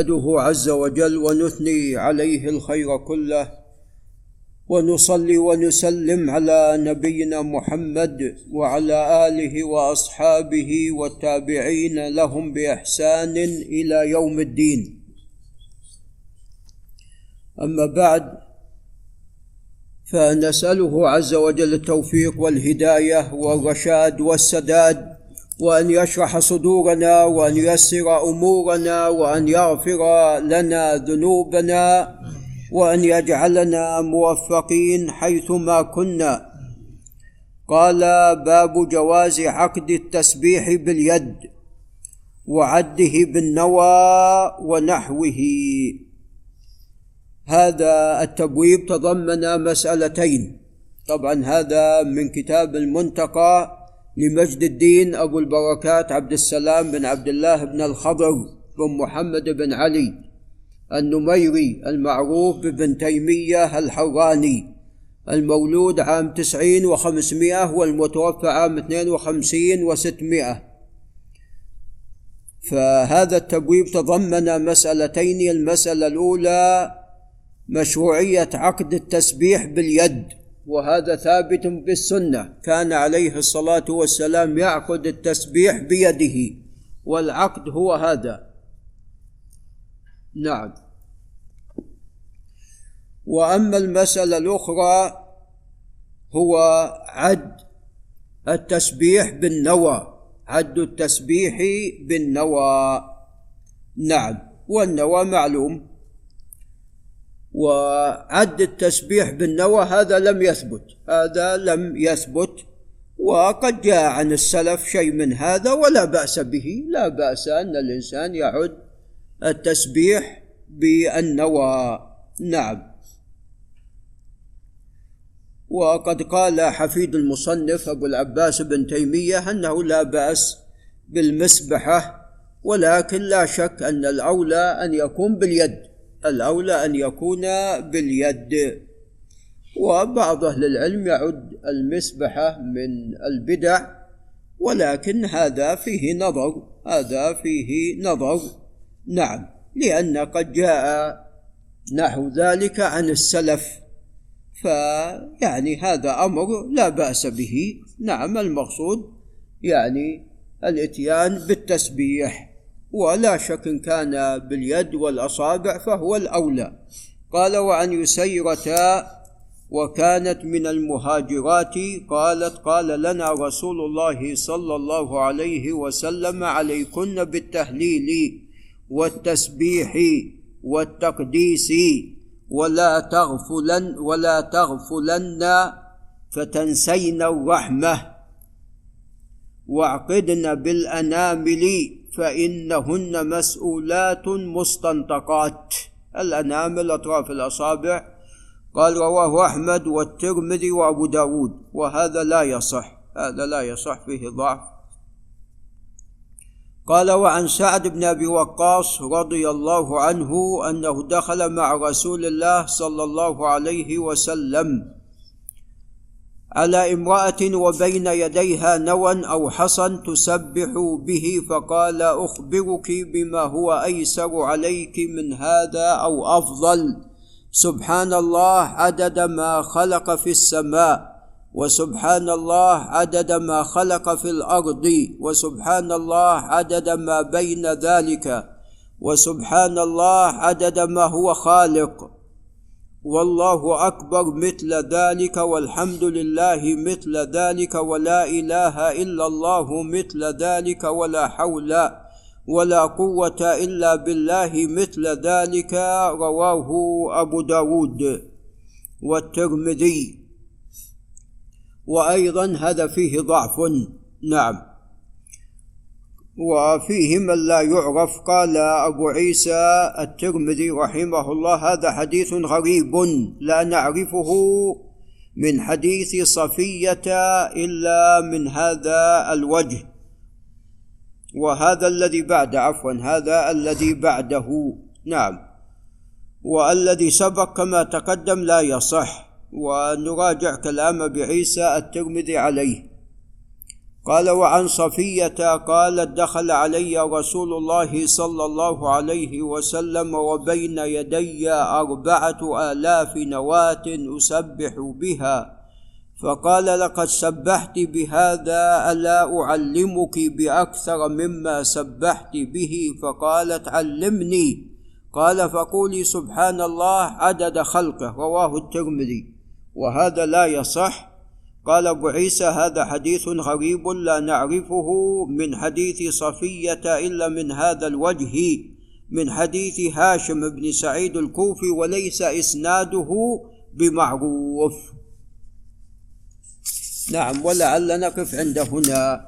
نحمده عز وجل ونثني عليه الخير كله ونصلي ونسلم على نبينا محمد وعلى آله وأصحابه والتابعين لهم بإحسان إلى يوم الدين. أما بعد فنسأله عز وجل التوفيق والهداية والرشاد والسداد وأن يشرح صدورنا وأن ييسر أمورنا وأن يغفر لنا ذنوبنا وأن يجعلنا موفقين حيثما كنا. قال باب جواز عقد التسبيح باليد وعده بالنوى ونحوه. هذا التبويب تضمن مسألتين. طبعا هذا من كتاب المنتقى لمجد الدين أبو البركات عبد السلام بن عبد الله بن الخضر بن محمد بن علي النميري المعروف بابن تيمية الحراني المولود عام تسعين وخمسمائة والمتوفى عام اثنين وخمسين وستمائة. فهذا التبويب تضمن مسألتين المسألة الأولى مشروعية عقد التسبيح باليد. وهذا ثابت بالسنة. كان عليه الصلاة والسلام يعقد التسبيح بيده والعقد هو هذا. نعم. وأما المسألة الأخرى هو عد التسبيح بالنوى عد التسبيح بالنوى. نعم. والنوى معلوم. وعد التسبيح بالنوى هذا لم يثبت. هذا لم يثبت وقد جاء عن السلف شيء من هذا ولا بأس به. لا بأس أن الإنسان يعد التسبيح بالنوى. نعم. وقد قال حفيد المصنف أبو العباس بن تيمية أنه لا بأس بالمسبحة ولكن لا شك أن الأولى أن يكون باليد. الأولى أن يكون باليد. وبعض أهل العلم يعد المسبحة من البدع ولكن هذا فيه نظر هذا فيه نظر. نعم لأن قد جاء نحو ذلك عن السلف فيعني هذا أمر لا بأس به. نعم المقصود يعني الإتيان بالتسبيح. ولا شك إن كان باليد والأصابع فهو الأولى. قال وعن يسيرة وكانت من المهاجرات قالت قال لنا رسول الله صلى الله عليه وسلم عليكن بالتهليل والتسبيح والتقديس ولا تغفلن ولا تغفلن فتنسين الرحمة واعقدن بالأنامل فإنهن مسؤولات مستنطقات. الأنامل أطراف الأصابع. قال رواه أحمد والترمذي وأبو داود. وهذا لا يصح. هذا لا يصح. فيه ضعف. قال وعن سعد بن أبي وقاص رضي الله عنه أنه دخل مع رسول الله صلى الله عليه وسلم. على امرأة وبين يديها نوى أو حصن تسبح به فقال أخبرك بما هو أيسر عليك من هذا أو أفضل. سبحان الله عدد ما خلق في السماء وسبحان الله عدد ما خلق في الأرض وسبحان الله عدد ما بين ذلك وسبحان الله عدد ما هو خالق. والله أكبر مثل ذلك والحمد لله مثل ذلك ولا إله إلا الله مثل ذلك ولا حول ولا قوة إلا بالله مثل ذلك رواه أبو داود والترمذي. وأيضا هذا فيه ضعف. نعم. وفيه من لا يعرف. قال أبو عيسى الترمذي رحمه الله هذا حديث غريب لا نعرفه من حديث صفية إلا من هذا الوجه. وهذا الذي بعد عفوا هذا الذي بعده. نعم. والذي سبق كما تقدم لا يصح. ونراجع كلام أبي عيسى الترمذي عليه. قال وعن صفية قالت دخل علي رسول الله صلى الله عليه وسلم وبين يدي أربعة آلاف نواة أسبح بها فقال لقد سبحت بهذا ألا أعلمك بأكثر مما سبحت به؟ فقالت علمني. قال فقولي سبحان الله عدد خلقه. رواه الترمذي. وهذا لا يصح قال أبو عيسى هذا حديث غريب لا نعرفه من حديث صفية إلا من هذا الوجه من حديث هاشم بن سعيد الكوفي وليس إسناده بمعروف. نعم ولعل نقف عند هنا.